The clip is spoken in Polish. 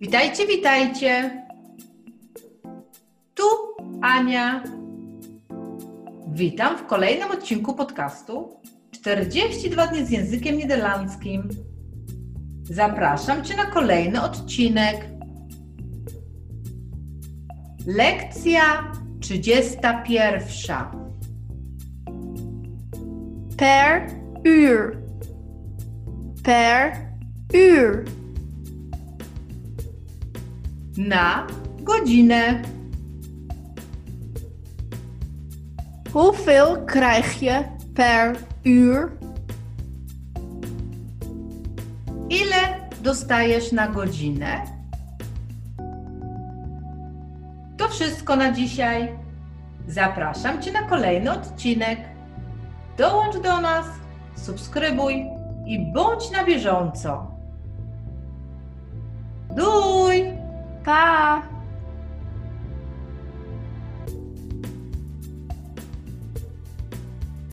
Witajcie, witajcie. Tu Ania. Witam w kolejnym odcinku podcastu 42 dni z językiem niderlandzkim. Zapraszam Cię na kolejny odcinek. Lekcja 31. Per uur. Per uur. Na godzinę. Hoeveel krijg je per uur? Ile dostajesz na godzinę? To wszystko na dzisiaj. Zapraszam Cię na kolejny odcinek. Dołącz do nas, subskrybuj i bądź na bieżąco. Duj! Pa!